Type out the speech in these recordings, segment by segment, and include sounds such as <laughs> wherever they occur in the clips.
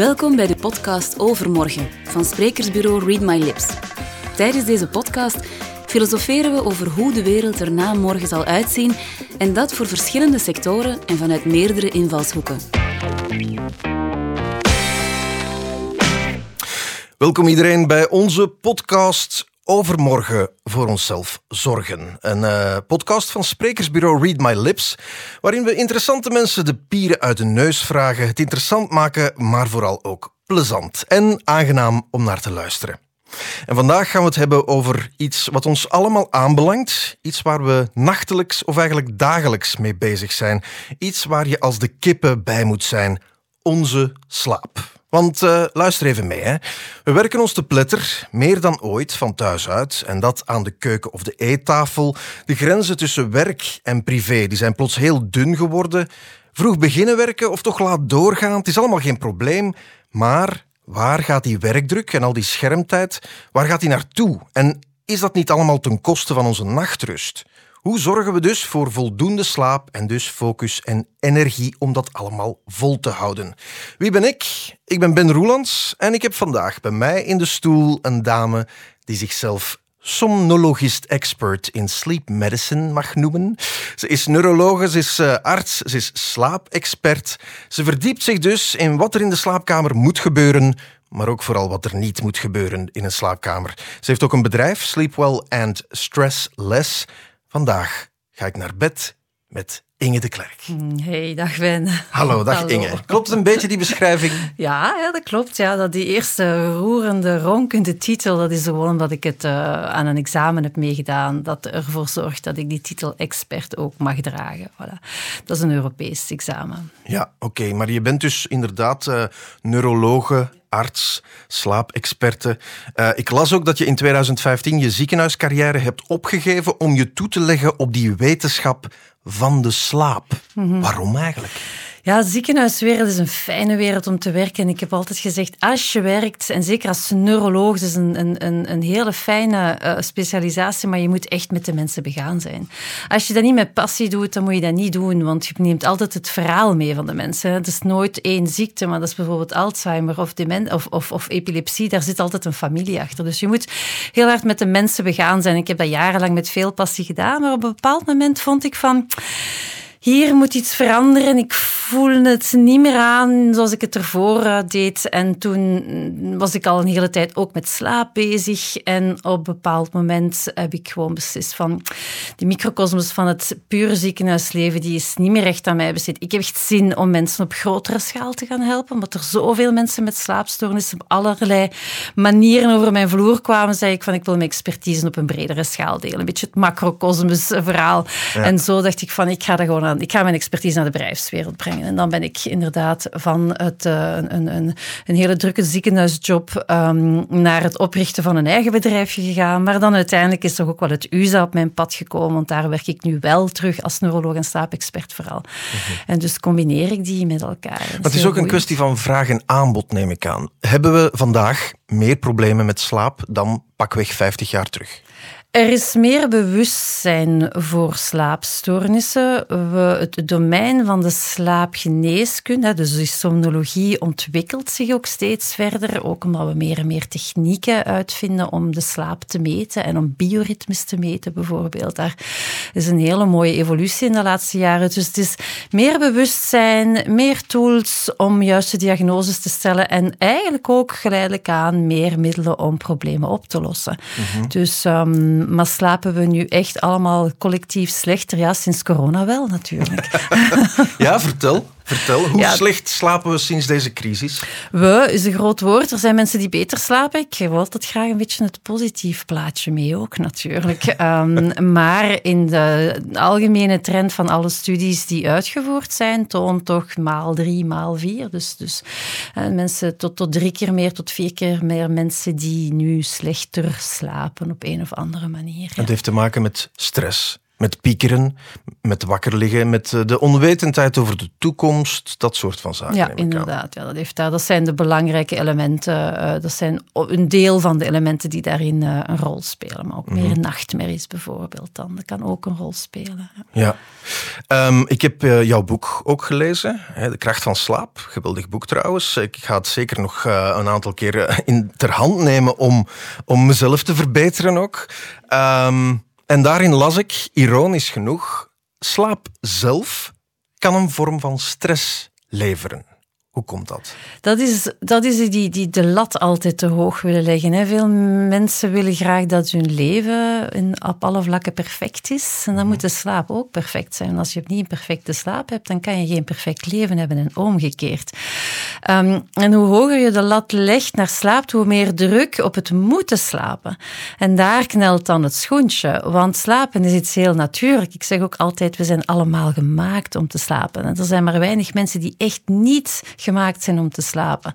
Welkom bij de podcast Overmorgen van sprekersbureau Read My Lips. Tijdens deze podcast filosoferen we over hoe de wereld er na morgen zal uitzien en dat voor verschillende sectoren en vanuit meerdere invalshoeken. Welkom iedereen bij onze podcast Overmorgen voor onszelf zorgen. Een uh, podcast van sprekersbureau Read My Lips, waarin we interessante mensen de pieren uit de neus vragen, het interessant maken, maar vooral ook plezant en aangenaam om naar te luisteren. En vandaag gaan we het hebben over iets wat ons allemaal aanbelangt. Iets waar we nachtelijks of eigenlijk dagelijks mee bezig zijn. Iets waar je als de kippen bij moet zijn. Onze slaap. Want uh, luister even mee. Hè. We werken ons te pletter, meer dan ooit, van thuis uit. En dat aan de keuken of de eettafel. De grenzen tussen werk en privé die zijn plots heel dun geworden. Vroeg beginnen werken of toch laat doorgaan, het is allemaal geen probleem. Maar waar gaat die werkdruk en al die schermtijd, waar gaat die naartoe? En is dat niet allemaal ten koste van onze nachtrust? Hoe zorgen we dus voor voldoende slaap en dus focus en energie om dat allemaal vol te houden? Wie ben ik? Ik ben Ben Roelands en ik heb vandaag bij mij in de stoel een dame die zichzelf somnologist expert in sleep medicine mag noemen. Ze is neurologe, ze is uh, arts, ze is slaapexpert. Ze verdiept zich dus in wat er in de slaapkamer moet gebeuren, maar ook vooral wat er niet moet gebeuren in een slaapkamer. Ze heeft ook een bedrijf, Sleep Well and Stress Less. Vandaag ga ik naar bed met Inge de Klerk. Mm, hey, dag Ben. Hallo, dag Inge. Klopt een beetje die beschrijving? <laughs> Ja, ja dat klopt. Ja, dat die eerste roerende, ronkende titel, dat is gewoon omdat ik het uh, aan een examen heb meegedaan, dat ervoor zorgt dat ik die titel expert ook mag dragen. Voilà. Dat is een Europees examen. Ja, oké. Maar je bent dus inderdaad uh, neurologe, arts, slaapexperte. Uh, ik las ook dat je in 2015 je ziekenhuiscarrière hebt opgegeven om je toe te leggen op die wetenschap van de slaap. Waarom eigenlijk? Ja, ziekenhuiswereld is een fijne wereld om te werken. En ik heb altijd gezegd, als je werkt, en zeker als neuroloog, is een, een, een, een hele fijne uh, specialisatie, maar je moet echt met de mensen begaan zijn. Als je dat niet met passie doet, dan moet je dat niet doen, want je neemt altijd het verhaal mee van de mensen. Het is nooit één ziekte, maar dat is bijvoorbeeld Alzheimer of, dement, of, of, of epilepsie. Daar zit altijd een familie achter. Dus je moet heel hard met de mensen begaan zijn. Ik heb dat jarenlang met veel passie gedaan, maar op een bepaald moment vond ik van hier moet iets veranderen. Ik voelde het niet meer aan zoals ik het ervoor eh, deed. En toen was ik al een hele tijd ook met slaap bezig. En op een bepaald moment heb ik gewoon beslist van die microcosmos van het pure ziekenhuisleven, die is niet meer echt aan mij besteed. Ik heb echt zin om mensen op grotere schaal te gaan helpen, omdat er zoveel mensen met slaapstoornissen op allerlei manieren over mijn vloer kwamen, zei ik van ik wil mijn expertise op een bredere schaal delen. Een beetje het macrocosmos verhaal. En zo dacht ik van ik ga dat gewoon ik ga mijn expertise naar de bedrijfswereld brengen. En dan ben ik inderdaad van het, uh, een, een, een, hele drukke ziekenhuisjob um, naar het oprichten van een eigen bedrijfje gegaan. Maar dan uiteindelijk is toch ook wel het USA op mijn pad gekomen, want daar werk ik nu wel terug als neuroloog en slaapexpert vooral. Mhm. En dus combineer ik die met elkaar. Maar het is ook een kwestie van vraag en aanbod, neem ik aan. Hebben we vandaag meer problemen met slaap dan pakweg 50 jaar terug? Er is meer bewustzijn voor slaapstoornissen. We, het domein van de slaapgeneeskunde, dus de somnologie, ontwikkelt zich ook steeds verder. Ook omdat we meer en meer technieken uitvinden om de slaap te meten en om bioritmes te meten, bijvoorbeeld. Daar is een hele mooie evolutie in de laatste jaren. Dus het is meer bewustzijn, meer tools om juiste diagnoses te stellen en eigenlijk ook geleidelijk aan meer middelen om problemen op te lossen. Mhm. Dus. Um, maar slapen we nu echt allemaal collectief slechter? Ja, sinds corona wel natuurlijk. <laughs> ja, vertel. Vertel, hoe slecht slapen we sinds deze crisis? We is een groot woord. Er zijn mensen die beter slapen. Ik wil altijd graag een beetje het positief plaatje mee ook, natuurlijk. um, <laughs> maar in de algemene trend van alle studies die uitgevoerd zijn, toont toch maal drie, maal vier. Dus, dus uh, mensen tot, tot drie keer meer, tot vier keer meer mensen die nu slechter slapen op een of andere manier. Het heeft te maken met stress Met piekeren, met wakker liggen, met eh, de onwetendheid over de toekomst, dat soort van zaken. Ja, inderdaad. Ja, dat, heeft daar, dat zijn de belangrijke elementen. Uh, dat zijn een deel van de elementen die daarin uh, een rol spelen. Maar ook mm -hmm. meer nachtmerries bijvoorbeeld dan. Dat kan ook een rol spelen. Ja. ja. Um, ik heb uh, jouw boek ook gelezen, hè, De Kracht van Slaap. Geweldig boek trouwens. Ik ga het zeker nog een aantal keren in ter hand nemen om, om mezelf te verbeteren ook. Um, en daarin las ik, ironisch genoeg, slaap zelf kan een vorm van stress leveren. Hoe komt dat? Dat is, dat is die, die de lat altijd te hoog willen leggen. Hè. Veel mensen willen graag dat hun leven in, op alle vlakken perfect is. En dan moet de slaap ook perfect zijn. Als je niet een perfecte slaap hebt, dan kan je geen perfect leven hebben en omgekeerd. Um, en hoe hoger je de lat legt naar slaap, hoe meer druk op het moeten slapen. En daar knelt dan het schoentje. Want slapen is iets heel natuurlijk. Ik zeg ook altijd, we zijn allemaal gemaakt om te slapen. En er zijn maar weinig mensen die echt niet gemaakt zijn om te slapen.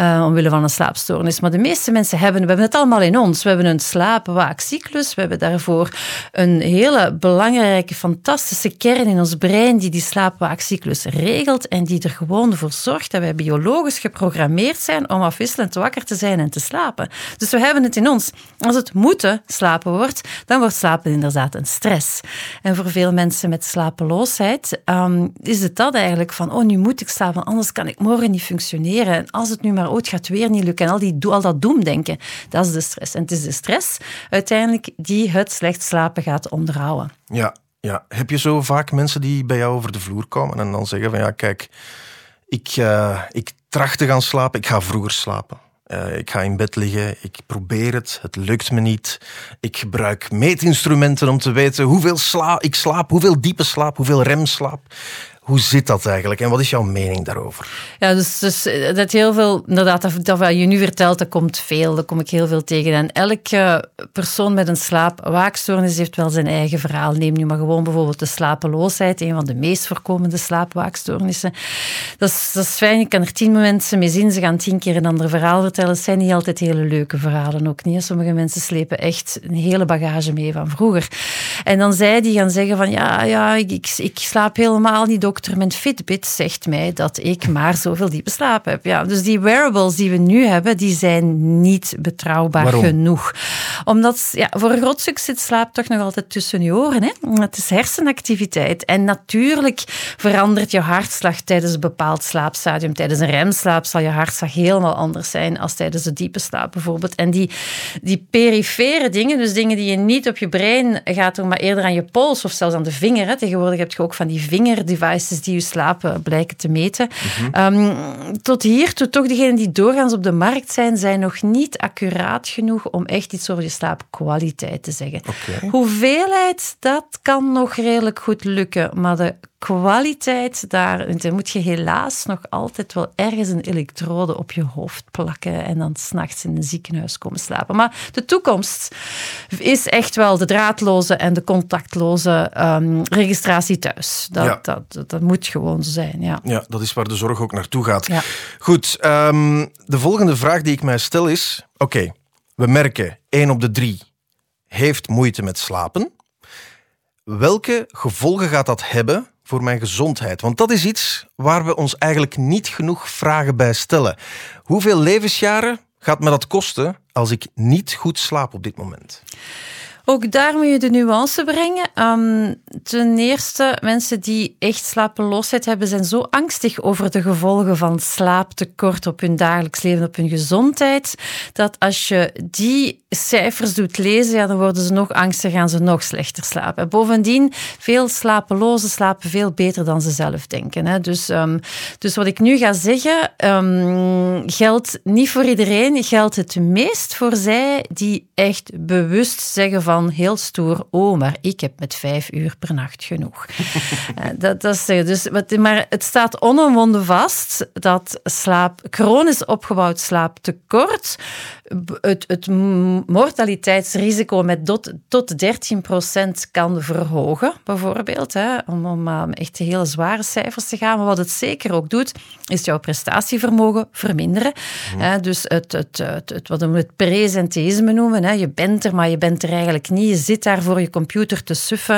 Uh, omwille van een slaapstoornis. Maar de meeste mensen hebben, we hebben het allemaal in ons. We hebben een slaapwaakcyclus. We hebben daarvoor een hele belangrijke, fantastische kern in ons brein die die slaapwaakcyclus regelt en die er gewoon voor zorgt dat wij biologisch geprogrammeerd zijn om afwisselend wakker te zijn en te slapen. Dus we hebben het in ons. Als het moeten slapen wordt, dan wordt slapen inderdaad een stress. En voor veel mensen met slapeloosheid um, is het dat eigenlijk van, oh, nu moet ik slapen, anders kan ik morgen niet functioneren. En als het nu maar ooit gaat weer niet lukken, en al, die, al dat doemdenken, dat is de stress. En het is de stress uiteindelijk die het slecht slapen gaat onderhouden. Ja, ja. Heb je zo vaak mensen die bij jou over de vloer komen en dan zeggen van ja, kijk, ik, uh, ik tracht te gaan slapen, ik ga vroeger slapen. Uh, ik ga in bed liggen, ik probeer het, het lukt me niet. Ik gebruik meetinstrumenten om te weten hoeveel sla ik slaap, hoeveel diepe slaap, hoeveel remslaap. Hoe zit dat eigenlijk en wat is jouw mening daarover? Ja, dus, dus eh, dat heel veel, inderdaad, dat, wat je nu vertelt, dat komt veel, daar kom ik heel veel tegen. En elke persoon met een slaapwaakstoornis heeft wel zijn eigen verhaal. Neem nu maar gewoon bijvoorbeeld de slapeloosheid, een van de meest voorkomende slaapwaakstoornissen. Dat is, dat fijn, ik kan er tien mensen mee zien, ze gaan tien keer een ander verhaal vertellen. Het zijn niet altijd hele leuke verhalen ook niet. Sommige mensen slepen echt een hele bagage mee van vroeger. En dan zij die gaan zeggen van, ja, ja ik, ik, ik slaap helemaal niet, dokter, mijn Fitbit zegt mij dat ik maar zoveel diepe slaap heb. Ja, dus die wearables die we nu hebben, die zijn niet betrouwbaar Waarom? genoeg. Omdat, ja, voor een groot stuk zit slaap toch nog altijd tussen je oren. Hè? Het is hersenactiviteit. En natuurlijk verandert je hartslag tijdens een bepaald slaapstadium. Tijdens een remslaap zal je hartslag helemaal anders zijn als tijdens de diepe slaap bijvoorbeeld. En die, die perifere dingen, dus dingen die je niet op je brein gaat doen, maar eerder aan je pols of zelfs aan de vinger. Hè? Tegenwoordig heb je ook van die vingerdevices die je slaap blijken te meten. Mm -hmm. um, tot hiertoe, toch degenen die doorgaans op de markt zijn, zijn nog niet accuraat genoeg om echt iets over je slaapkwaliteit te zeggen. Okay. Hoeveelheid, dat kan nog redelijk goed lukken, maar de kwaliteit, daar, daar moet je helaas nog altijd wel ergens een elektrode op je hoofd plakken en dan s'nachts in een ziekenhuis komen slapen. Maar de toekomst is echt wel de draadloze en de contactloze um, registratie thuis. Dat, Ja. dat, dat, dat moet gewoon zo zijn, ja. Ja, dat is waar de zorg ook naartoe gaat. Ja. Goed, ehm, de volgende vraag die ik mij stel is: oké, we merken 1 op de 3 heeft moeite met slapen. Welke gevolgen gaat dat hebben voor mijn gezondheid? Want dat is iets waar we ons eigenlijk niet genoeg vragen bij stellen. Hoeveel levensjaren gaat me dat kosten als ik niet goed slaap op dit moment? Ook daar moet je de nuance brengen. Um, ten eerste, mensen die echt slapeloosheid hebben, zijn zo angstig over de gevolgen van slaaptekort op hun dagelijks leven, op hun gezondheid, dat als je die cijfers doet lezen, ja, dan worden ze nog angstiger, gaan ze nog slechter slapen. Bovendien, veel slapelozen slapen veel beter dan ze zelf denken. Hè. Dus, um, dus wat ik nu ga zeggen, um, geldt niet voor iedereen, geldt het meest voor zij die echt bewust zeggen van heel stoer, oh, maar ik heb met vijf uur per nacht genoeg. <laughs> dat, dat is, dus, maar het staat onomwonden vast dat slaap, chronisch opgebouwd slaaptekort het, het mortaliteitsrisico met tot, tot 13% kan verhogen, bijvoorbeeld, hè, om, om um, echt hele zware cijfers te gaan. Maar wat het zeker ook doet, is jouw prestatievermogen verminderen. Mm. Hè, dus het, het, het, het, wat we het presenteïsme noemen, hè, je bent er, maar je bent er eigenlijk eigenlijk niet. Je zit daar voor je computer te suffen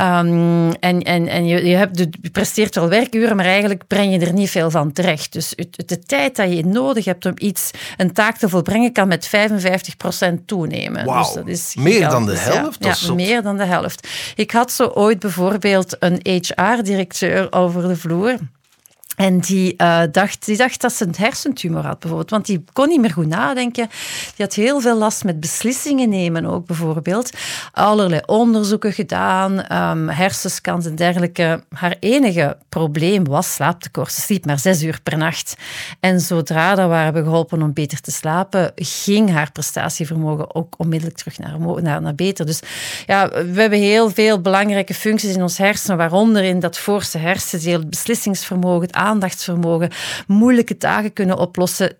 um, en, en, en je, je, hebt, je presteert wel werkuren, maar eigenlijk breng je er niet veel van terecht. Dus de tijd dat je nodig hebt om iets, een taak te volbrengen, kan met 55% toenemen. Wow. Dus dat is meer dan de helft? Ja, ja meer dan de helft. Ik had zo ooit bijvoorbeeld een HR-directeur over de vloer. En die, uh, dacht, die dacht dat ze een hersentumor had, bijvoorbeeld. Want die kon niet meer goed nadenken. Die had heel veel last met beslissingen nemen ook, bijvoorbeeld. Allerlei onderzoeken gedaan, um, hersenscans en dergelijke. Haar enige probleem was slaaptekort. Ze sliep maar zes uur per nacht. En zodra dat we geholpen om beter te slapen, ging haar prestatievermogen ook onmiddellijk terug naar, naar, naar beter. Dus ja, we hebben heel veel belangrijke functies in ons hersenen, waaronder in dat voorste hersendeel, het beslissingsvermogen, het aandachtsvermogen, moeilijke taken kunnen oplossen.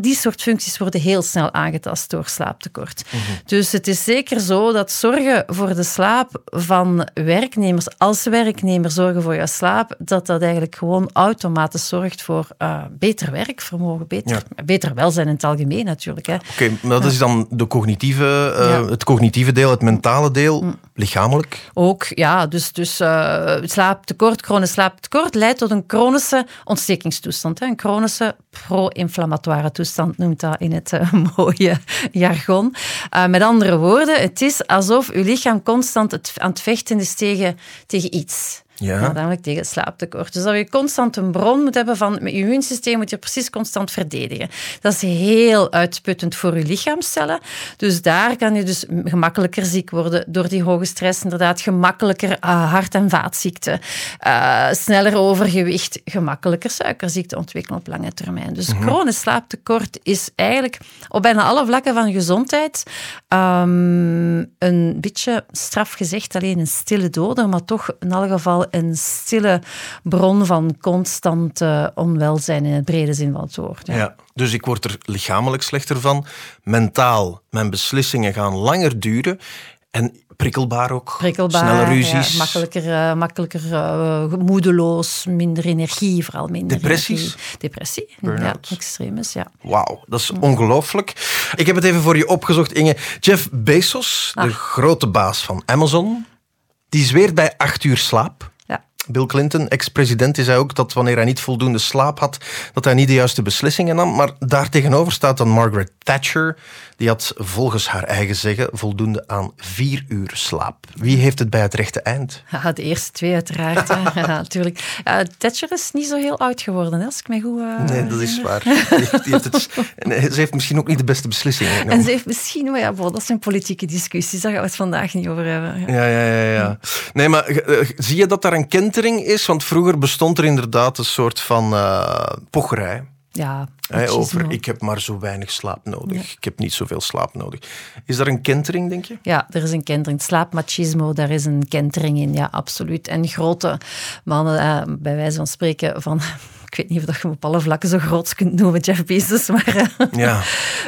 Die soort functies worden heel snel aangetast door slaaptekort. Mhm. Dus het is zeker zo dat zorgen voor de slaap van werknemers, als werknemer zorgen voor je slaap, dat dat eigenlijk gewoon automatisch zorgt voor uh, beter werkvermogen, beter, beter welzijn in het algemeen natuurlijk. Oké, maar dat is dan de cognitieve, uh, het cognitieve deel, het mentale deel, mm. lichamelijk? Ook, ja. Dus, dus uh, slaaptekort, chronisch slaaptekort leidt tot een chronische ontstekingstoestand. Een chronische pro-inflammatoire toestand noemt dat in het uh, <laughs> mooie jargon. Uh, met andere woorden, het is alsof uw lichaam constant het, aan het vechten is tegen, tegen iets. Ja. namelijk tegen slaaptekort. Dus dat je constant een bron moet hebben van... Je immuunsysteem moet je precies constant verdedigen. Dat is heel uitputtend voor je lichaamcellen. Dus daar kan je dus gemakkelijker ziek worden door die hoge stress. Inderdaad, gemakkelijker uh, hart- en vaatziekten. Uh, sneller overgewicht. Gemakkelijker suikerziekte ontwikkelen op lange termijn. Dus mm chronisch slaaptekort is eigenlijk op bijna alle vlakken van gezondheid um, een beetje straf gezegd alleen een stille doder, maar toch in alle geval een stille bron van constant onwelzijn in het brede zin van het woord. Ja. ja. dus ik word er lichamelijk slechter van. Mentaal, mijn beslissingen gaan langer duren. En prikkelbaar ook. Prikkelbaar, Snelle ruzies. Ja, makkelijker, uh, makkelijker uh, moedeloos, minder energie, vooral minder Depressies? Energie. Depressie, ja, extremis, ja. Wauw, dat is ongelooflijk. Ik heb het even voor je opgezocht, Inge. Jeff Bezos, de ah. grote baas van Amazon, die zweert bij acht uur slaap. Bill Clinton, ex-president, die zei ook dat wanneer hij niet voldoende slaap had, dat hij niet de juiste beslissingen nam. Maar daartegenover staat dan Margaret Thatcher. Die had volgens haar eigen zeggen voldoende aan vier uur slaap. Wie heeft het bij het rechte eind? Ja, de eerste twee uiteraard. ja, <laughs> natuurlijk. Thatcher is niet zo heel oud geworden, hè, als ik mij goed... Uh... Nee, dat is waar. Die heeft, die heeft het... <laughs> ze heeft misschien ook niet de beste beslissingen genomen. En ze heeft misschien... Maar ja, dat zijn politieke discussies, daar gaan we het vandaag niet over hebben. Ja, ja, ja. ja. Nee, maar eh, zie je dat daar een kentering is? Want vroeger bestond er inderdaad een soort van uh, pocherij. Ja, over ik heb maar zo weinig slaap nodig. Ik heb niet zoveel slaap nodig. Is daar een kentering, denk je? Ja, er is een kentering. Slaapmachismo, daar is een kentering in, ja, absoluut. En grote mannen, eh, bij wijze van spreken, van ik weet niet of dat je hem op alle vlakken zo groot kunt noemen, Jeff Bezos. Maar, eh, ja.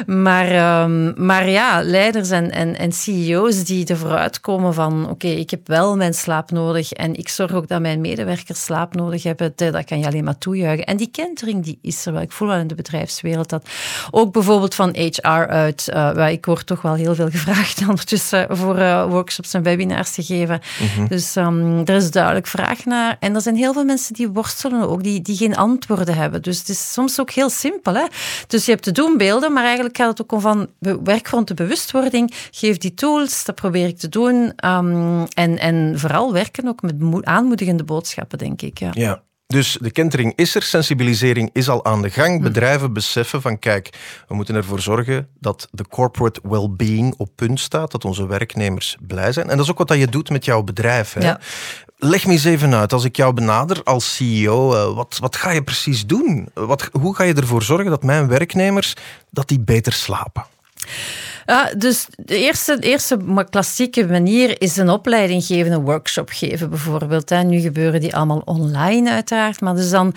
<laughs> maar, um, maar ja, leiders en, en, en CEO's die ervoor uitkomen van oké, ik heb wel mijn slaap nodig en ik zorg ook dat mijn medewerkers slaap nodig hebben, dat kan je alleen maar toejuichen. En die kentering die is er wel. Ik voel wel in de bedrijfswereld dat ook bijvoorbeeld van HR uit, uh, ik word toch wel heel veel gevraagd <laughs> ondertussen voor uh, workshops en webinars te geven. Mhm. Dus um, er is duidelijk vraag naar. En er zijn heel veel mensen die worstelen ook, die, die geen antwoord antwoorden hebben. Dus het is soms ook heel simpel. Hè? Dus je hebt de doenbeelden, maar eigenlijk gaat het ook om van werk rond de bewustwording. Geef die tools, dat probeer ik te doen. Um, en, en vooral werken ook met aanmoedigende boodschappen, denk ik. Ja. ja. Dus de kentering is er, sensibilisering is al aan de gang. Hm. Bedrijven beseffen van kijk, we moeten ervoor zorgen dat de corporate well-being op punt staat, dat onze werknemers blij zijn. En dat is ook wat je doet met jouw bedrijf. Hè? Ja. Leg me eens even uit, als ik jou benader als CEO, eh, wat, wat ga je precies doen? Wat, hoe ga je ervoor zorgen dat mijn werknemers dat die beter slapen? Ja, dus de eerste, de eerste klassieke manier is een opleiding geven, een workshop geven bijvoorbeeld. Hè. Nu gebeuren die allemaal online uiteraard, maar dus dan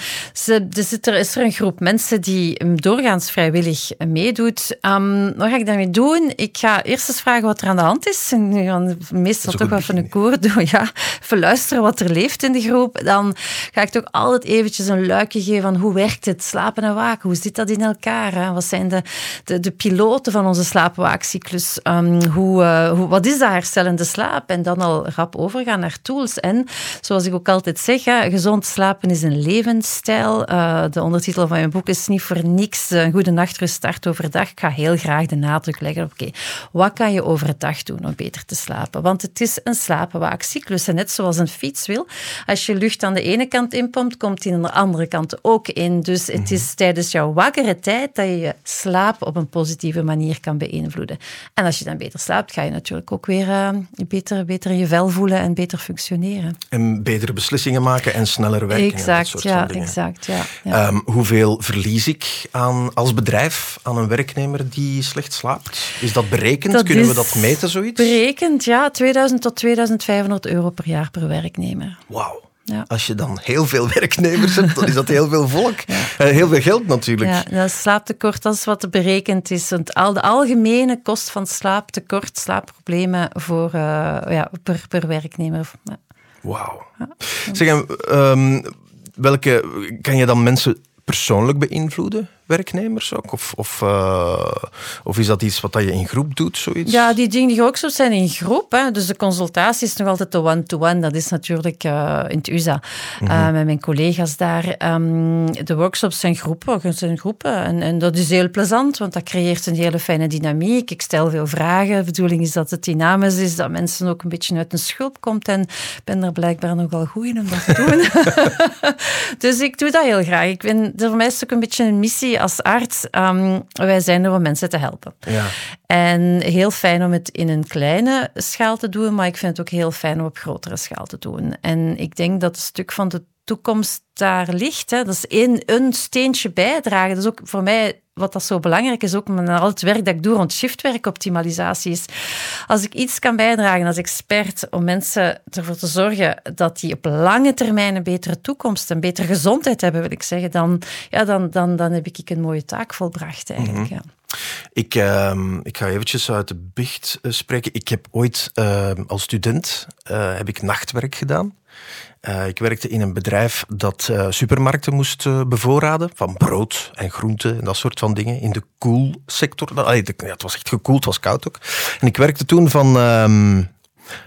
zit er, is er een groep mensen die doorgaans vrijwillig meedoet. Um, wat ga ik daarmee doen? Ik ga eerst eens vragen wat er aan de hand is. En gaan meestal toch wel van een koor doen. Ja, verluisteren wat er leeft in de groep. Dan ga ik toch altijd eventjes een luikje geven van hoe werkt het slapen en waken? Hoe zit dat in elkaar? Hè? Wat zijn de, de, de piloten van onze slaapwaken? Slaapwaakcyclus. Um, hoe, uh, hoe, wat is dat herstellende slaap? En dan al rap overgaan naar tools. En zoals ik ook altijd zeg, hè, gezond slapen is een levensstijl. Uh, de ondertitel van mijn boek is niet voor niks een goede nachtrust start overdag. Ik ga heel graag de nadruk leggen op, oké, wat kan je overdag doen om beter te slapen? Want het is een slapenwaakcyclus. En net zoals een fiets wil, als je lucht aan de ene kant inpompt, komt die aan de andere kant ook in. Dus het mhm. is tijdens jouw wakkere tijd dat je je slaap op een positieve manier kan beïnvloeden. En als je dan beter slaapt, ga je natuurlijk ook weer uh, beter, beter je vel voelen en beter functioneren. En betere beslissingen maken en sneller werken. Exact, ja, exact. Ja, ja. Um, hoeveel verlies ik aan, als bedrijf aan een werknemer die slecht slaapt? Is dat berekend? Kunnen we dat meten, zoiets? Berekend, ja. 2000 tot 2500 euro per jaar per werknemer. Wauw. Ja. Als je dan heel veel <laughs> werknemers hebt, dan is dat heel veel volk. Ja. Eh, heel veel geld natuurlijk. Ja, dat slaaptekort, dat is wat berekend is. Want al de algemene kost van slaaptekort, slaapproblemen voor, uh, ja, per, per werknemer. Wauw. Zeg, um, welke, kan je dan mensen persoonlijk beïnvloeden? Werknemers ook? Of, of, uh, of is dat iets wat je in groep doet, zoiets? Ja, die dingen die ook zo zijn in groep. Hè. Dus de consultatie is nog altijd de one-to-one. Dat is natuurlijk uh, in het USA mm -hmm. uh, met mijn collega's daar. Um, de workshops zijn groepen. Zijn groepen. En, en, dat is heel plezant, want dat creëert een hele fijne dynamiek. Ik stel veel vragen. De bedoeling is dat het dynamisch is, dat mensen ook een beetje uit een schulp komt. En ik ben er blijkbaar nogal goed in om dat te doen. <laughs> <laughs> dus ik doe dat heel graag. Ik ben, voor mij is het ook een beetje een missie als arts, um, wij zijn er om mensen te helpen. Ja. En heel fijn om het in een kleine schaal te doen, maar ik vind het ook heel fijn om op grotere schaal te doen. En ik denk dat een stuk van de toekomst daar ligt. Hè. Dat is één, een steentje bijdragen. Dat is ook voor mij wat dat zo belangrijk is, ook met al het werk dat ik doe rond shiftwerkoptimalisatie is. Als ik iets kan bijdragen als expert om mensen ervoor te zorgen dat die op lange termijn een betere toekomst, een betere gezondheid hebben, wil ik zeggen, dan, ja, dan, dan, dan heb ik een mooie taak volbracht eigenlijk. Mhm. ja. Ik, uh, ik ga eventjes uit de bicht uh, spreken. Ik heb ooit uh, als student uh, heb ik nachtwerk gedaan. Uh, ik werkte in een bedrijf dat uh, supermarkten moest uh, bevoorraden van brood en groenten en dat soort van dingen in de koelsector. Nou, ja, het was echt gekoeld, het was koud ook. En ik werkte toen van, um,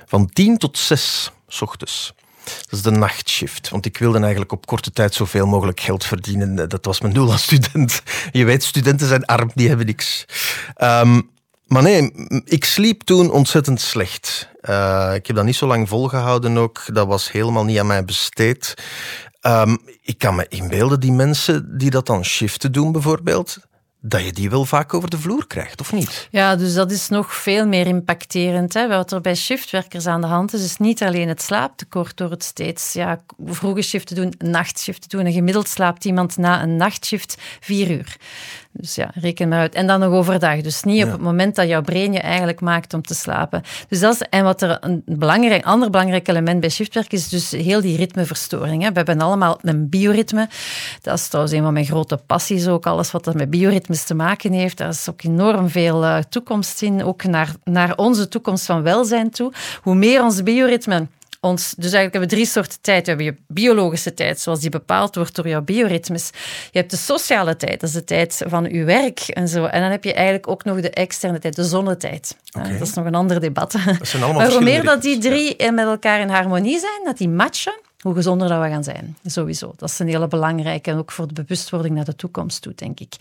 van tien tot zes ochtends. Dat is de nachtshift. Want ik wilde eigenlijk op korte tijd zoveel mogelijk geld verdienen. Dat was mijn doel als student. <laughs> Je weet, studenten zijn arm, die hebben niks. Um, maar nee, ik sliep toen ontzettend slecht. Uh, ik heb dat niet zo lang volgehouden ook. Dat was helemaal niet aan mij besteed. Um, ik kan me inbeelden, die mensen die dat dan shiften doen bijvoorbeeld, dat je die wel vaak over de vloer krijgt, of niet? Ja, dus dat is nog veel meer impacterend. Hè. Wat er bij shiftwerkers aan de hand is, is niet alleen het slaaptekort door het steeds ja, vroege shift te doen, nachtshift te doen. En gemiddeld slaapt iemand na een nachtshift vier uur. Dus ja, reken maar uit. En dan nog overdag. Dus niet op het moment dat jouw brein je eigenlijk maakt om te slapen. Dus dat is, en wat er een belangrijk, ander belangrijk element bij shiftwerk is dus heel die ritmeverstoring. Hè. We hebben allemaal een bioritme. Dat is trouwens een van mijn grote passies ook. Alles wat er met bioritmes te maken heeft. Daar is ook enorm veel uh, toekomst in. Ook naar, naar onze toekomst van welzijn toe. Hoe meer ons bioritme ons, dus eigenlijk hebben we drie soorten tijd. We hebben je biologische tijd, zoals die bepaald wordt door jouw bioritmes. Je hebt de sociale tijd, dat is de tijd van je werk en zo. En dan heb je eigenlijk ook nog de externe tijd, de zonnetijd. Okay. Dat is nog een ander debat. Dat zijn allemaal maar hoe meer dat die drie met elkaar in harmonie zijn, dat die matchen, hoe gezonder dat we gaan zijn. Sowieso. Dat is een hele belangrijke en ook voor de bewustwording naar de toekomst toe, denk ik.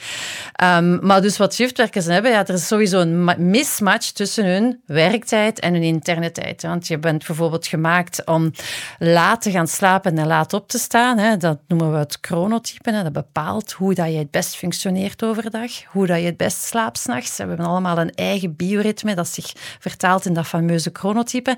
Um, maar dus wat shiftwerkers hebben, ja, er is sowieso een mismatch tussen hun werktijd en hun interne tijd. Want je bent bijvoorbeeld gemaakt om laat te gaan slapen en laat op te staan. Hè. Dat noemen we het chronotype. Hè. Dat bepaalt hoe dat je het best functioneert overdag, hoe dat je het best slaapt s'nachts. We hebben allemaal een eigen bioritme dat zich vertaalt in dat fameuze chronotype.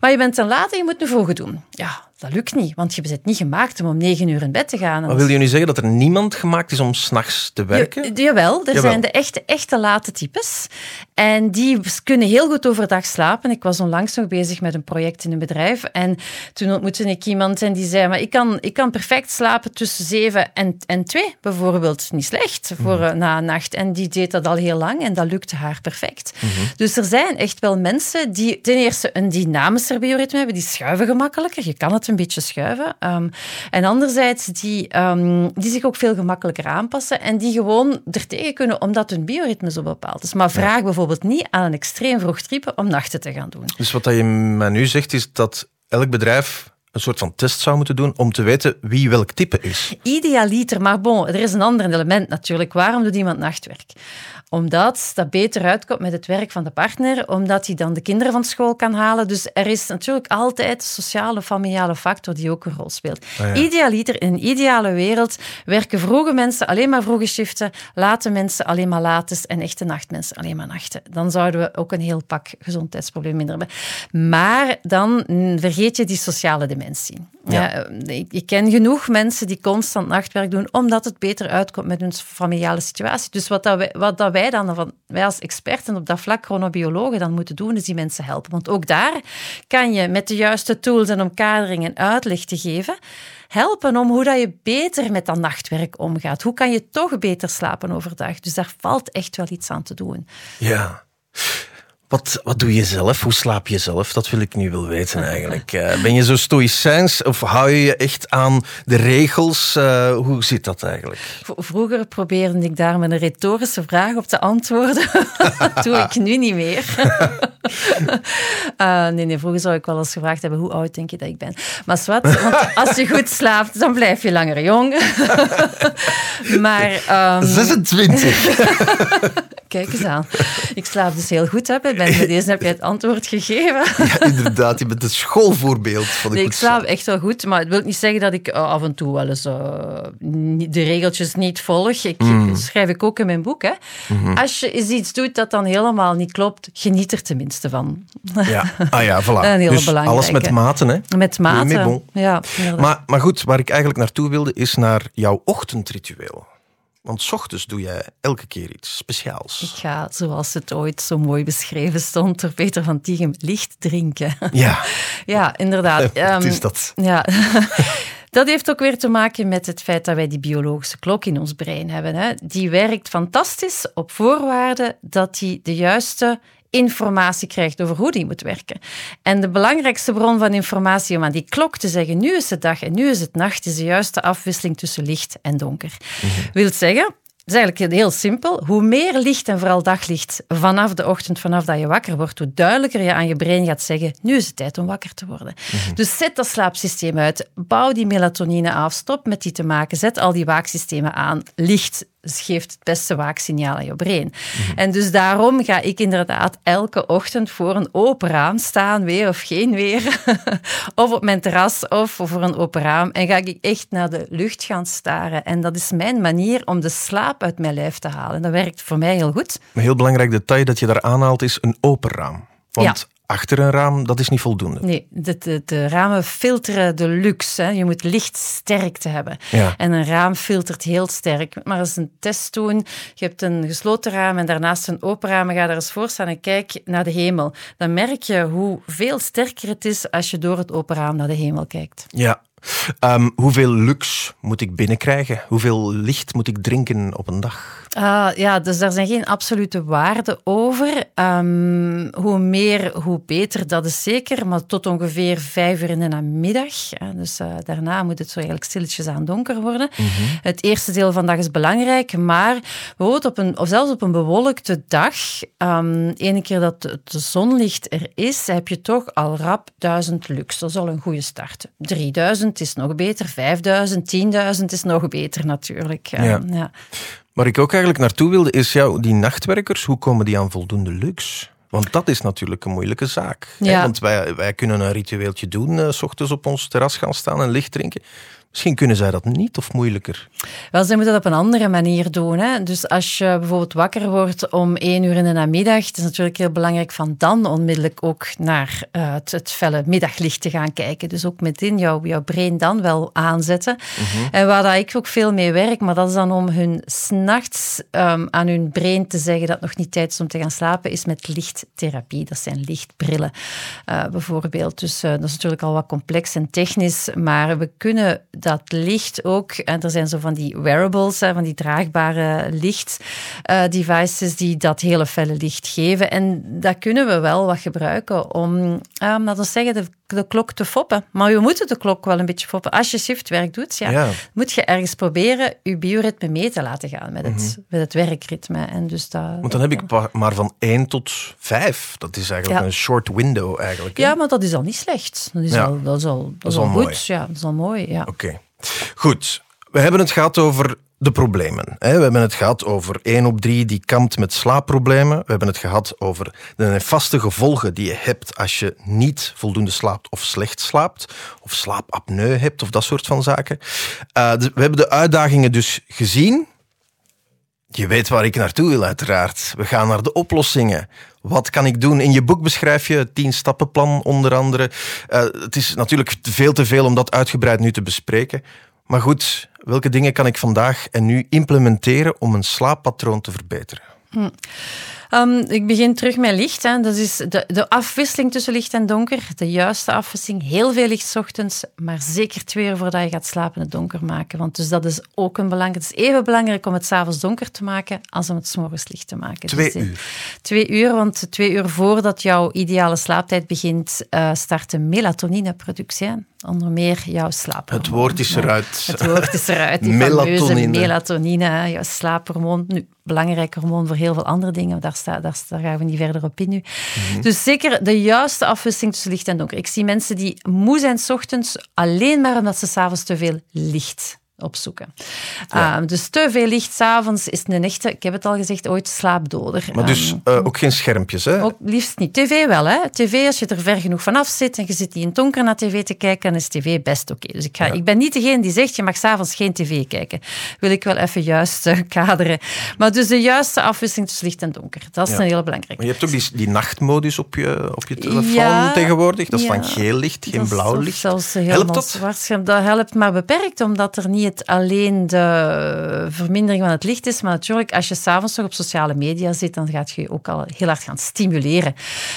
Maar je bent te laat en je moet nu vroeger doen. Ja, dat lukt niet, want je bent niet gemaakt om om negen uur in bed te gaan. Maar wil je nu zeggen dat er niemand gemaakt is om s'nachts te werken? Ja, jawel, er zijn de echte, echte late types. En die kunnen heel goed overdag slapen. Ik was onlangs nog bezig met een project in een bedrijf. En toen ontmoette ik iemand en die zei, maar ik kan, ik kan perfect slapen tussen zeven en, en twee, bijvoorbeeld. Niet slecht voor mm. na een nacht. En die deed dat al heel lang en dat lukte haar perfect. Mhm. Dus er zijn echt wel mensen die ten eerste een dynamischer bioritme hebben. Die schuiven gemakkelijker. Je kan het een beetje schuiven. Ehm, en anderzijds die, ehm, die zich ook veel gemakkelijker aanpassen en die gewoon er tegen kunnen omdat hun bioritme zo bepaald is. Maar vraag bijvoorbeeld niet aan een extreem vroeg type om nachten te gaan doen. Dus wat je mij nu zegt is dat elk bedrijf een soort van test zou moeten doen om te weten wie welk type is. Idealiter, maar bon, er is een ander element natuurlijk. Waarom doet iemand nachtwerk? Omdat dat beter uitkomt met het werk van de partner, omdat hij dan de kinderen van school kan halen. Dus er is natuurlijk altijd een sociale, familiale factor die ook een rol speelt. Ah, Idealiter, in een ideale wereld werken vroege mensen alleen maar vroege shiften, late mensen alleen maar lates en echte nachtmensen alleen maar nachten. Dan zouden we ook een heel pak gezondheidsproblemen minder hebben. Maar dan vergeet je die sociale dimensie. Ja. ik, ik, ken genoeg mensen die constant nachtwerk doen, omdat het beter uitkomt met hun familiale situatie. Dus wat, dat wij, wat dat wij dan, van, wij als experten op dat vlak, chronobiologen, dan moeten doen, is die mensen helpen. Want ook daar kan je met de juiste tools en omkadering en uitleg te geven, helpen om hoe dat je beter met dat nachtwerk omgaat. Hoe kan je toch beter slapen overdag? Dus daar valt echt wel iets aan te doen. Ja. Wat, wat doe je zelf? Hoe slaap je zelf? Dat wil ik nu wel weten <laughs> eigenlijk. Uh, ben je zo stoïcijns of hou je je echt aan de regels? Uh, hoe zit dat eigenlijk? Vroeger probeerde ik daar met een retorische vraag op te antwoorden. <laughs> dat doe ik nu niet meer. <laughs> uh, <laughs> nee, nee, vroeger zou ik wel eens gevraagd hebben hoe oud denk je dat ik ben. Maar zwart, want <laughs> als je goed slaapt, dan blijf je langer jong. <laughs> maar... Um... 26! Kijk eens aan. Ik slaap dus heel goed. Hè. Bij deze heb je het antwoord gegeven. Ja, inderdaad. Je bent het schoolvoorbeeld van de nee, Ik slaap echt wel goed, maar het wil niet zeggen dat ik uh, af en toe wel eens uh, de regeltjes niet volg. Ik, mm. schrijf ik ook in mijn boek. Hè. Mm -hmm. Als je iets doet dat dan helemaal niet klopt, geniet er tenminste van. Ja, ah ja, voilà. <laughs> Dus alles met maten, hè? Met maten, bon. ja. Maar, maar goed, waar ik eigenlijk naartoe wilde, is naar jouw ochtendritueel. Want s ochtends doe jij elke keer iets speciaals. Ik ga, zoals het ooit zo mooi beschreven stond door Peter van Tiegem, licht drinken. Ja. <laughs> ja, inderdaad. <laughs> Wat is dat? Ja. Dat heeft ook weer te maken met het feit dat wij die biologische klok in ons brein hebben. Hè. Die werkt fantastisch op voorwaarde dat die de juiste informatie krijgt over hoe die moet werken. En de belangrijkste bron van informatie om aan die klok te zeggen, nu is het dag en nu is het nacht, is de juiste afwisseling tussen licht en donker. Mm Wil zeggen, het is eigenlijk heel simpel. Hoe meer licht en vooral daglicht vanaf de ochtend, vanaf dat je wakker wordt, hoe duidelijker je aan je brein gaat zeggen, nu is het tijd om wakker te worden. Mhm. Dus zet dat slaapsysteem uit. Bouw die melatonine af. Stop met die te maken. Zet al die waaksystemen aan. Licht geeft het beste waaksignaal aan je brein. Mhm. En dus daarom ga ik inderdaad elke ochtend voor een open raam staan, weer of geen weer. <laughs> of op mijn terras of voor een open raam. En ga ik echt naar de lucht gaan staren. En dat is mijn manier om de slaap uit mijn lijf te halen. En dat werkt voor mij heel goed. Een heel belangrijk detail dat je daar aanhaalt is een open raam. Want achter een raam, dat is niet voldoende. Nee, de, de, de ramen filteren de luxe. Hè. Je moet lichtsterkte hebben. Ja. En een raam filtert heel sterk. Maar eens een test doen. Je hebt een gesloten raam en daarnaast een open raam. Ga daar eens voor staan en kijk naar de hemel. Dan merk je hoe veel sterker het is als je door het open raam naar de hemel kijkt. Ja, Um, hoeveel luxe moet ik binnenkrijgen? Hoeveel licht moet ik drinken op een dag? Uh, ja, dus daar zijn geen absolute waarden over. Um, hoe meer, hoe beter, dat is zeker. Maar tot ongeveer vijf uur in de namiddag. Dus uh, daarna moet het zo eigenlijk stilletjes aan donker worden. Mm -hmm. Het eerste deel van de dag is belangrijk. Maar bijvoorbeeld op een, of zelfs op een bewolkte dag, um, ene keer dat het zonlicht er is, heb je toch al rap duizend lux. Dat is al een goede start. 3000 is nog beter, 5000, 10.000 is nog beter natuurlijk. Ja. ja. Waar ik ook eigenlijk naartoe wilde is, ja, die nachtwerkers, hoe komen die aan voldoende luxe? Want dat is natuurlijk een moeilijke zaak. Ja. Want wij, wij kunnen een ritueeltje doen, uh, s ochtends op ons terras gaan staan en licht drinken. Misschien kunnen zij dat niet of moeilijker? Wel, zij moeten dat op een andere manier doen. Hè? Dus als je bijvoorbeeld wakker wordt om één uur in de namiddag, het is natuurlijk heel belangrijk van dan onmiddellijk ook naar uh, het, het, felle middaglicht te gaan kijken. Dus ook meteen jouw, jouw brein dan wel aanzetten. Mhm. En waar dat ik ook veel mee werk, maar dat is dan om hun s'nachts um, aan hun brein te zeggen dat het nog niet tijd is om te gaan slapen, is met lichttherapie. Dat zijn lichtbrillen uh, bijvoorbeeld. Dus uh, dat is natuurlijk al wat complex en technisch, maar we kunnen dat licht ook, en er zijn zo van die wearables, van die draagbare lichtdevices die dat hele felle licht geven. En dat kunnen we wel wat gebruiken om, laten we zeggen, de de klok te foppen. Maar we moeten de klok wel een beetje foppen. Als je shiftwerk doet, ja, Ja. moet je ergens proberen je bioritme mee te laten gaan met het, met het werkritme. En dus dat, Mhm. Want dan heb ik maar van 1 tot 5. Dat is eigenlijk Ja. een short window eigenlijk. hè? Ja, maar dat is al niet slecht. Dat is, al, dat is al, dat is al al mooi. goed. Ja, dat is al mooi. Ja. Oké. Goed. We hebben het gehad over de problemen. We hebben het gehad over 1 op 3 die kampt met slaapproblemen. We hebben het gehad over de nefaste gevolgen die je hebt als je niet voldoende slaapt of slecht slaapt. Of slaapapneu hebt of dat soort van zaken. Eh, dus we hebben de uitdagingen dus gezien. Je weet waar ik naartoe wil, uiteraard. We gaan naar de oplossingen. Wat kan ik doen? In je boek beschrijf je het tien-stappenplan, onder andere. Eh, het is natuurlijk veel te veel om dat uitgebreid nu te bespreken. Maar goed, welke dingen kan ik vandaag en nu implementeren om een slaappatroon te verbeteren? Ehm, ik begin terug met licht. Hè. Dat is de, de afwisseling tussen licht en donker. De juiste afwisseling. Heel veel licht 's ochtends, maar zeker twee uur voordat je gaat slapen het donker maken. Want dus dat is ook een belangrijk. Het is even belangrijk om het s'avonds donker te maken als om het 's morgens licht te maken. Twee Dus, eh, uur. Twee uur, want twee uur voordat jouw ideale slaaptijd begint, eh, start de melatonineproductie. Onder meer jouw slaap. Het woord is eruit. <laughs> Het woord is eruit. Die Melatonine. melatonine, jouw slaaphormoon. Nu, belangrijk hormoon voor heel veel andere dingen. Daar, daar, daar gaan we niet verder op in nu. Mhm. Dus zeker de juiste afwisseling tussen licht en donker. Ik zie mensen die moe zijn 's ochtends alleen maar omdat ze s'avonds te veel licht opzoeken. Ja. Ah, dus te veel licht s'avonds is een echte, ik heb het al gezegd, ooit slaapdoder. Maar dus Ehm, eh, ook geen schermpjes, hè? ook liefst niet. TV wel, hè. TV, als je er ver genoeg vanaf zit en je zit niet in het donker naar tv te kijken, dan is tv best oké. Dus ik, ga, ik ben niet degene die zegt, je mag s'avonds geen tv kijken. Wil ik wel even juist eh, kaderen. Maar dus de juiste afwisseling tussen licht en donker. Dat is Ja. een heel belangrijk. Maar je hebt ook die, die nachtmodus op je, op je telefoon tegenwoordig. Dat is van geel licht, geen blauw licht. Zelfs Helpt dat? Dat helpt maar beperkt, omdat er niet het alleen de vermindering van het licht is. Maar natuurlijk, als je s'avonds nog op sociale media zit, dan gaat je je ook al heel hard gaan stimuleren.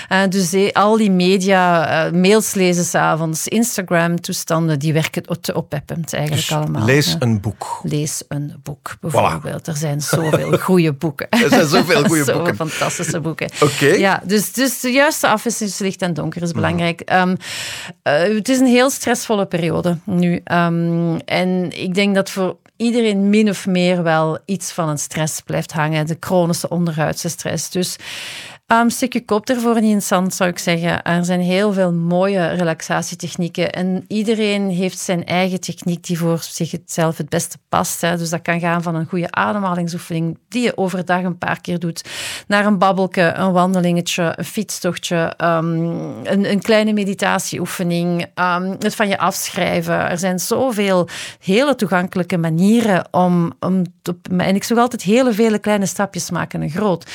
Eh, dus eh, al die media, eh, mails lezen s'avonds, Instagram-toestanden, die werken te oppeppend eigenlijk Dus allemaal. lees Ja. een boek. Lees een boek, bijvoorbeeld. Er zijn zoveel <laughs> goede boeken. Er zijn zoveel <laughs> goede Zoveel boeken. fantastische boeken. Oké. Ja, dus, dus de juiste afwisseling tussen licht en donker is belangrijk. Ehm, eh, het is een heel stressvolle periode nu. Ehm, en ik denk dat voor iedereen min of meer wel iets van een stress blijft hangen. De chronische onderhuidse stress. Dus Um, stik je kop ervoor niet in zou ik zeggen. Er zijn heel veel mooie relaxatietechnieken. En iedereen heeft zijn eigen techniek die voor zichzelf het beste past. Hè. Dus dat kan gaan van een goede ademhalingsoefening, die je overdag een paar keer doet, naar een babbelke, een wandelingetje, een fietstochtje, um, een, een, kleine meditatieoefening, um, het van je afschrijven. Er zijn zoveel hele toegankelijke manieren om... om en ik zoek altijd hele vele kleine stapjes maken en groot.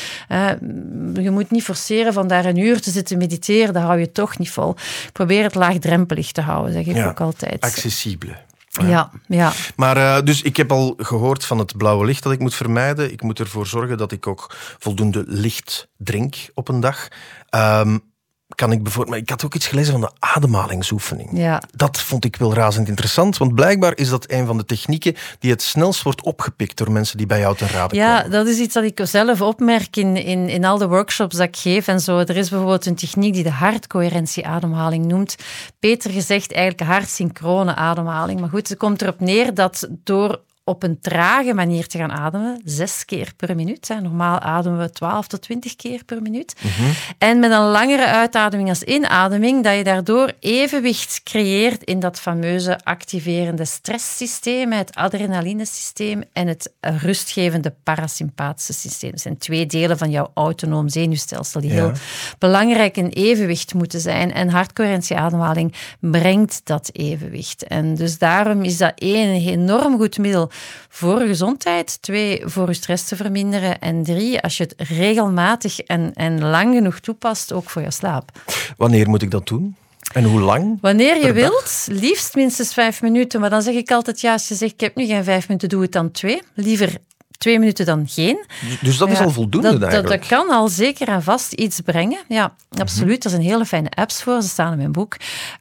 Je moet niet forceren van daar een uur te zitten mediteren, dat hou je toch niet vol. Probeer het laagdrempelig te houden, zeg ik Ja, ook altijd. Accessibele. Ja, ja. Maar uh, dus ik heb al gehoord van het blauwe licht dat ik moet vermijden. Ik moet ervoor zorgen dat ik ook voldoende licht drink op een dag. Um, kan ik bijvoorbeeld. Maar ik had ook iets gelezen van de ademhalingsoefening. Ja. Dat vond ik wel razend interessant, want blijkbaar is dat een van de technieken die het snelst wordt opgepikt door mensen die bij jou te raden ja, komen. Ja, dat is iets dat ik zelf opmerk in, in, in al de workshops dat ik geef en zo. Er is bijvoorbeeld een techniek die de hartcoherentie-ademhaling noemt. Beter gezegd, eigenlijk hartsynchrone ademhaling. Maar goed, het komt erop neer dat door op een trage manier te gaan ademen, zes keer per minuut. Hè. Normaal ademen we 12 tot 20 keer per minuut. Mm -hmm. En met een langere uitademing als inademing, dat je daardoor evenwicht creëert in dat fameuze activerende stresssysteem, het adrenalinesysteem en het rustgevende parasympathische systeem. Dat zijn twee delen van jouw autonoom zenuwstelsel die ja. heel belangrijk in evenwicht moeten zijn. En hartcoherentieademhaling brengt dat evenwicht. En dus daarom is dat één enorm goed middel voor je gezondheid, twee, voor je stress te verminderen en drie, als je het regelmatig en, en lang genoeg toepast, ook voor je slaap. Wanneer moet ik dat doen? En hoe lang? Wanneer je wilt, liefst minstens vijf minuten. Maar dan zeg ik altijd, ja, als je zegt, ik heb nu geen vijf minuten, doe het dan twee. Liever twee minuten dan geen. Dus dat is al voldoende dat, eigenlijk? Dat, dat, kan al zeker en vast iets brengen. Ja, absoluut. Mm -hmm. Er zijn hele fijne apps voor. Ze staan in mijn boek.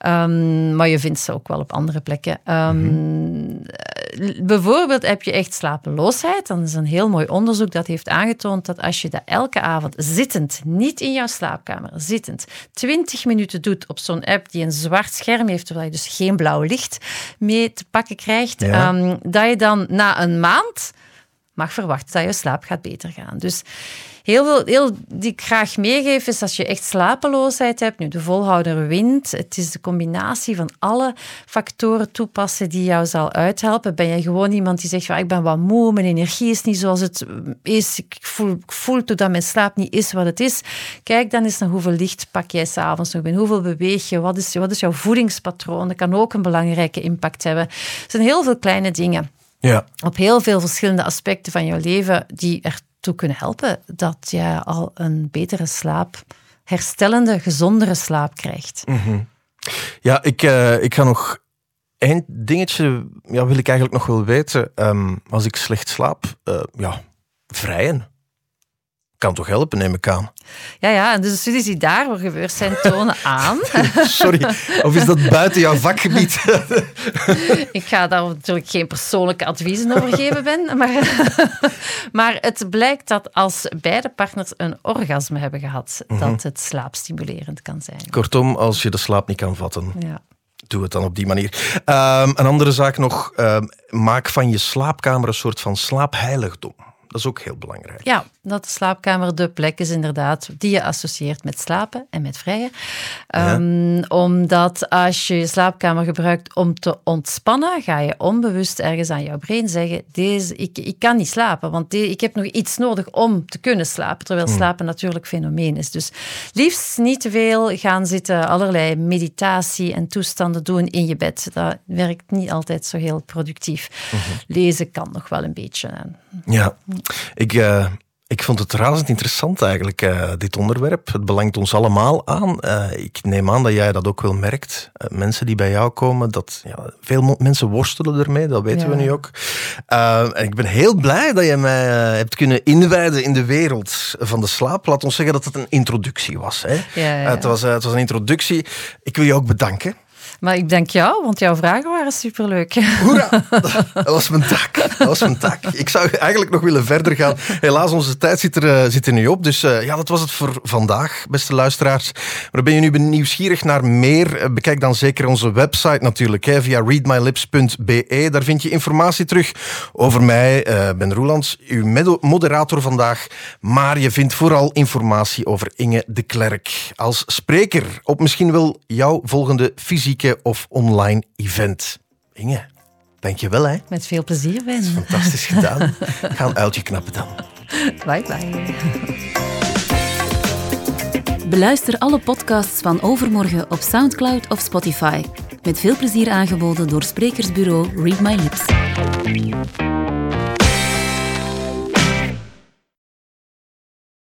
Um, maar je vindt ze ook wel op andere plekken. Um, mm -hmm. bijvoorbeeld heb je echt slapeloosheid. Dan is een heel mooi onderzoek dat heeft aangetoond dat als je dat elke avond zittend, niet in jouw slaapkamer, zittend, 20 minuten doet op zo'n app die een zwart scherm heeft, waar je dus geen blauw licht mee te pakken krijgt, ehm, dat je dan na een maand mag verwachten dat je slaap gaat beter gaan. Dus heel veel heel, die ik graag meegeef is als je echt slapeloosheid hebt, nu de volhouder wint, het is de combinatie van alle factoren toepassen die jou zal uithelpen. Ben je gewoon iemand die zegt, ja, ik ben wat moe, mijn energie is niet zoals het is, ik voel, ik voel dat mijn slaap niet is wat het is. Kijk dan eens naar hoeveel licht pak jij s'avonds nog in, hoeveel beweeg je, wat is, wat is jouw voedingspatroon, dat kan ook een belangrijke impact hebben. Er zijn heel veel kleine dingen. Ja. Op heel veel verschillende aspecten van jouw leven die ertoe kunnen helpen dat je al een betere slaap, herstellende, gezondere slaap krijgt. Mhm. Ja, ik, uh, ik ga nog één dingetje, ja, wil ik eigenlijk nog wel weten. Um, als ik slecht slaap, uh, ja, vrijen kan toch helpen, neem ik aan. Ja, ja, en dus de studies die daarvoor gebeurd zijn, tonen <laughs> aan. Sorry, of is dat buiten jouw vakgebied? <laughs> ik ga daar natuurlijk geen persoonlijke adviezen over geven, Ben. Maar, <laughs> maar het blijkt dat als beide partners een orgasme hebben gehad, dat mhm. het slaapstimulerend kan zijn. Kortom, als je de slaap niet kan vatten. Ja doe het dan op die manier. Um, een andere zaak nog. Um, maak van je slaapkamer een soort van slaapheiligdom. Dat is ook heel belangrijk. Ja, dat de slaapkamer de plek is inderdaad die je associeert met slapen en met vrijen. Ehm, omdat als je je slaapkamer gebruikt om te ontspannen, ga je onbewust ergens aan jouw brein zeggen, deze, ik, ik kan niet slapen, want ik heb nog iets nodig om te kunnen slapen, terwijl hmm. slapen natuurlijk fenomeen is. Dus liefst niet te veel gaan zitten, allerlei meditatie en toestanden doen in je bed. Dat werkt niet altijd zo heel productief. Mhm. Lezen kan nog wel een beetje. Ja, ik, uh, ik vond het razend interessant eigenlijk, uh, dit onderwerp. Het belangt ons allemaal aan. Uh, ik neem aan dat jij dat ook wel merkt. mensen die bij jou komen, dat ja, veel mensen worstelen ermee, dat weten we nu ook. en ik ben heel blij dat je mij hebt kunnen inwijden in de wereld van de slaap. Laat ons zeggen dat het een introductie was. Hè? Ja, het, was het was een introductie. Ik wil je ook bedanken. Maar ik denk jou, want jouw vragen waren superleuk. Hoera! <laughs> Dat was mijn tak. Dat was mijn tak. Ik zou eigenlijk nog willen verder gaan. Helaas, onze tijd zit er, uh, zit er nu op. Dus uh, ja, dat was het voor vandaag, beste luisteraars. Maar ben je nu nieuwsgierig naar meer? Eh, bekijk dan zeker onze website natuurlijk, hè, via readmylips.be. Daar vind je informatie terug over mij, uh, Ben Roelands, uw moderator vandaag. Maar je vindt vooral informatie over Inge de Klerk als spreker op misschien wel jouw volgende fysieke of online event. Inge, dankjewel hè. Met veel plezier, Ben. Fantastisch gedaan. Ga een uiltje knappen dan. Bye bye. Beluister alle podcasts van Overmorgen op Soundcloud of Spotify. Met veel plezier aangeboden door sprekersbureau Read My Lips.